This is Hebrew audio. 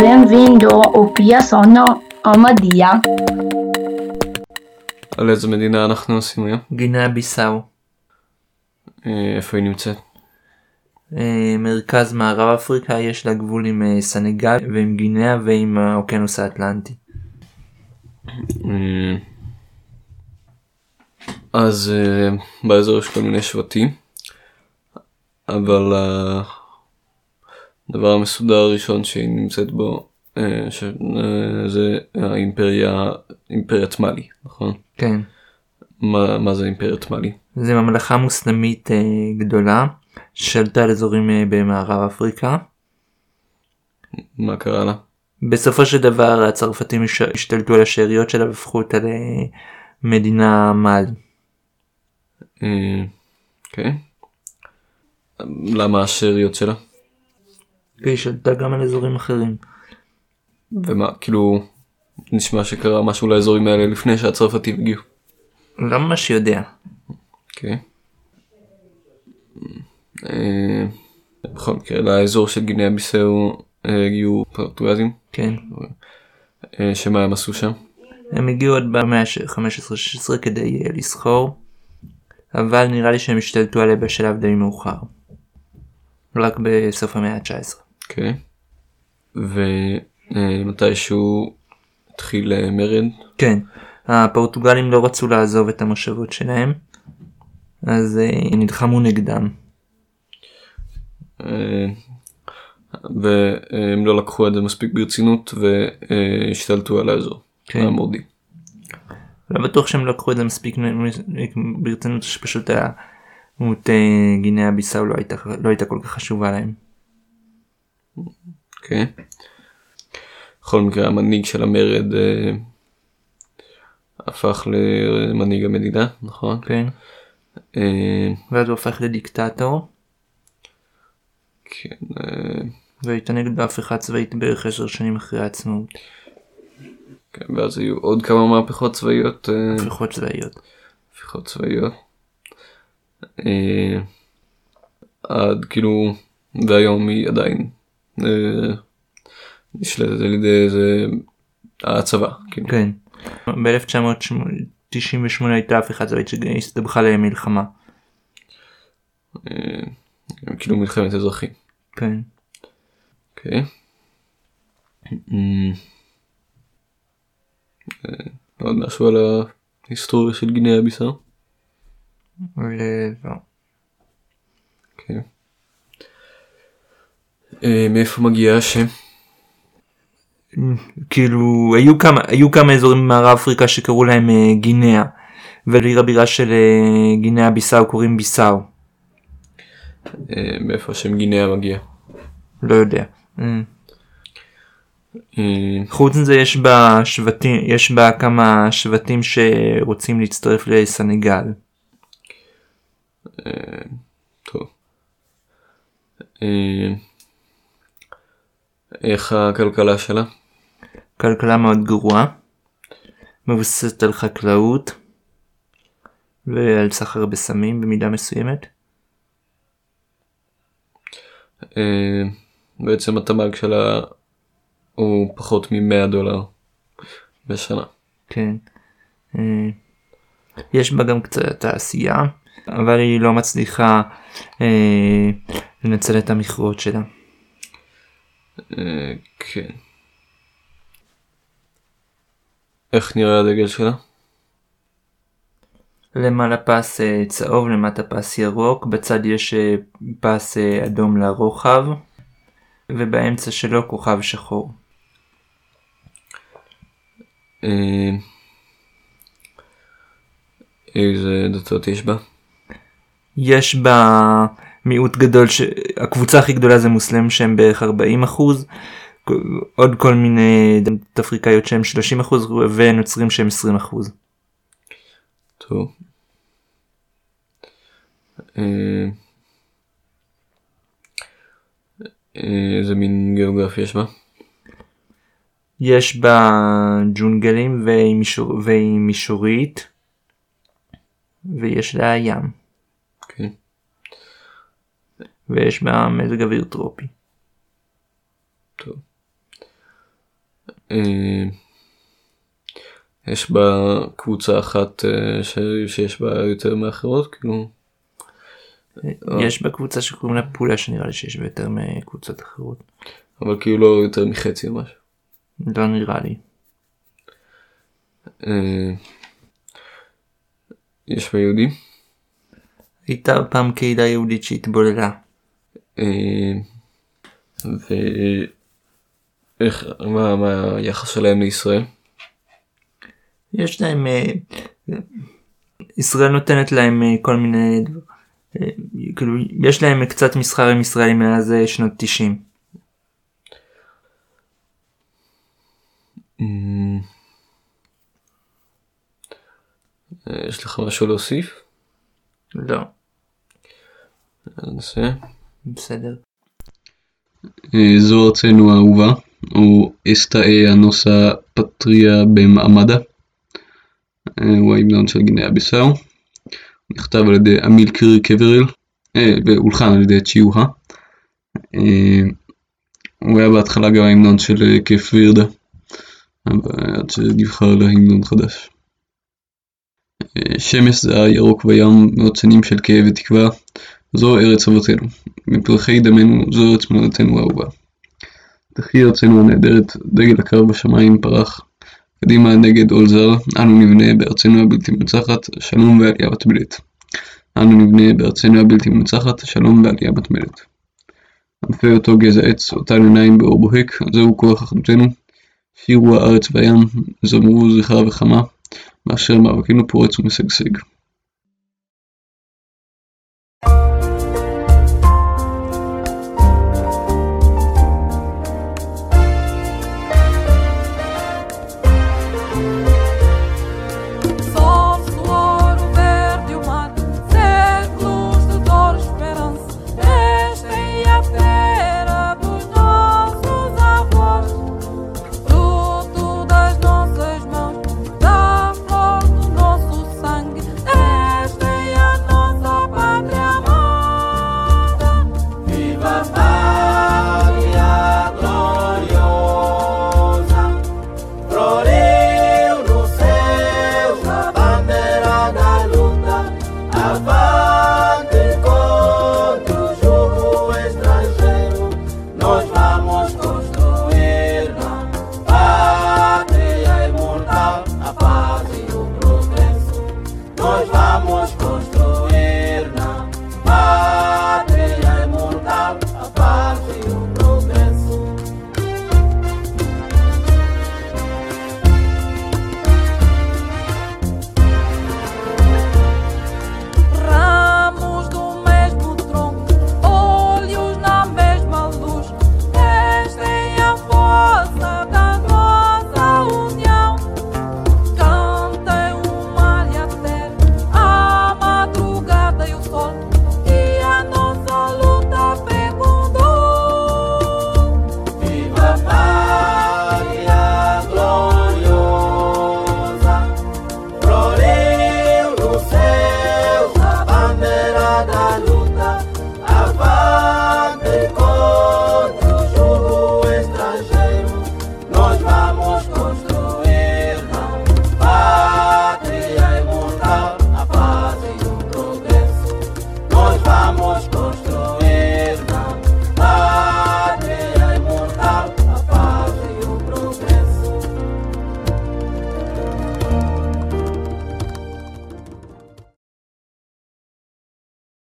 Bem-vindo ao Piaçono Amadia. על איזה מדינה אנחנו עושים היום? גינאה ביסאו, אה, איפה היא נמצאת? אה, מרכז מערב אפריקה יש לה גבול עם אה, סנגל ועם גינאה ועם האוקיינוס האטלנטי. אז באזור יש כל מיני שבטים, אבל הדבר המסודר הראשון שהיא נמצאת בו אה, ש- אה, זה האימפריה, אימפריית מאלי, נכון? כן. מה, מה זה אימפריית מאלי? זה ממלכה מוסלמית אה, גדולה ששלטה על אזורים אה, במערב אפריקה. מה קרה לה? בסופו של דבר הצרפתים הש- השתלטו על השאריות שלה והפכו אותה למדינה. אה, אוקיי. למה השאריות שלה? והיא שלטה גם על אזורים אחרים. ומה, כאילו, נשמע שקרה משהו לאזורים האלה לפני שהצרפתים הגיעו. לא ממש יודע. אוקיי. אה, בכל מקרה, לאזור של גינאה ביסאו אה, הגיעו פורטוגזים, כן. אה, שמה הם עשו שם? הם הגיעו עוד במאה ה-15-16 כדי לסחור, אבל נראה לי שהם השתלטו עליה בשלב די מאוחר. רק בסוף המאה ה-19. אוקיי. ומתישהו התחיל אה, מרד, כן, הפורטוגלים לא רצו לעזוב את המושבות שלהם, אז אה, נלחמו נגדם. אה, והם לא לקחו את זה מספיק ברצינות והשתלטו על האזור, כן. המורדי. לא בטוח שהם לקחו את זה מספיק ברצינות, שפשוט הדמות אה, גינאה ביסאו לא לא הייתה כל כך חשובה להם. אוקיי. בכל מקרה המנהיג של המרד אה, הפך למנהיג המדינה, נכון? כן. אה, ואז הוא הפך לדיקטטור, כן, אה, בהפיכה צבאית בערך עשר שנים אחרי העצמאות. כן, ואז היו עוד כמה מהפכות צבאיות, אה, הפיכות צבאיות. הפיכות צבאיות. אה, עד כאילו, והיום היא עדיין נשלטת על ידי איזה הצבא, כאילו. כן. ב-1998 הייתה הפיכה צבאית שהסתבכה למלחמה. אה, כאילו מלחמת אזרחים. כן. אוקיי. אה, עוד משהו על ההיסטוריה של גינאה? אבל אה, לא. אוקיי. אה, מאיפה מגיע השם? כאילו היו כמה היו כמה אזורים במערב אפריקה שקראו להם אה, גינאה ולעיר הבירה של אה, גינאה ביסאו קוראים ביסאו מאיפה השם גינאה מגיע? לא יודע. אה, חוץ מזה יש בה שבטים יש בה כמה שבטים שרוצים להצטרף לסנגל. טוב. איך הכלכלה שלה? כלכלה מאוד גרועה. מבוססת על חקלאות ועל סחר בסמים במידה מסוימת. אה, בעצם התמ"ג שלה הוא פחות מ-100 דולר בשנה. כן. אה, יש בה גם קצת תעשייה, אבל היא לא מצליחה אה, לנצל את המכרות שלה. אה, כן. איך נראה הדגל שלה? למעלה פס אה, צהוב, למטה פס ירוק, בצד יש אה, פס אדום לרוחב, ובאמצע שלו כוכב שחור. איזה דתות יש בה? יש בה מיעוט גדול, ש... הקבוצה הכי גדולה זה מוסלמים שהם בערך 40 אחוז, עוד כל מיני דתות אפריקאיות שהם 30 אחוז, ונוצרים שהם 20 אחוז. טוב. אה, אה, איזה מין גיאוגרפיה יש בה? יש בה ג'ונגלים והיא, מישור... והיא מישורית, ויש לה ים. ויש בה מזג אוויר טרופי. טוב. אה, יש בה קבוצה אחת אה, ש... שיש בה יותר מאחרות, כאילו, אה. יש בקבוצה שקוראים לה פולה שנראה לי שיש בה יותר מקבוצות אחרות. אבל כאילו לא יותר מחצי או משהו. לא נראה לי. יש בה יהודים? הייתה פעם קהילה יהודית שהתבוללה. ואיך, מה, מה היחס שלהם לישראל? יש להם, אה, ישראל נותנת להם אה, כל מיני, אה, כאילו יש להם קצת מסחר עם ישראל מאז שנות 90. אמ, אה, יש לך משהו להוסיף? לא, נעשה. בסדר. אה, זו ארצנו האהובה, או אסתאי הנוסה פטריה במעמדה. אה, הוא ההמנון של גינאה ביסאו. נכתב על ידי אמיל קירי קברל, אה, והולחן על ידי צ'יוהה. אה, הוא היה בהתחלה גם ההמנון של אה, כיף וירדה, עד שנבחר להמנון חדש. אה, שמש זה הירוק בים, מאות שנים של כאב ותקווה, זו ארץ אבותינו, מפרחי דמנו זו ארץ מולדתנו האהובה. תחי ארצנו הנהדרת, דגל הקרב בשמיים פרח. קדימה נגד עול זר, אנו נבנה בארצנו הבלתי מנצחת, שלום ועלייה מתמדת. אנו נבנה בארצנו הבלתי מנצחת, שלום ועלייה מתמדת. ענפי אותו גזע עץ, אותן עיניים באור בוהק, זהו כוח אחדותנו. שירו הארץ והים, זמרו זכרה וחמה, מאשר מאבקנו פורץ ומשגשג.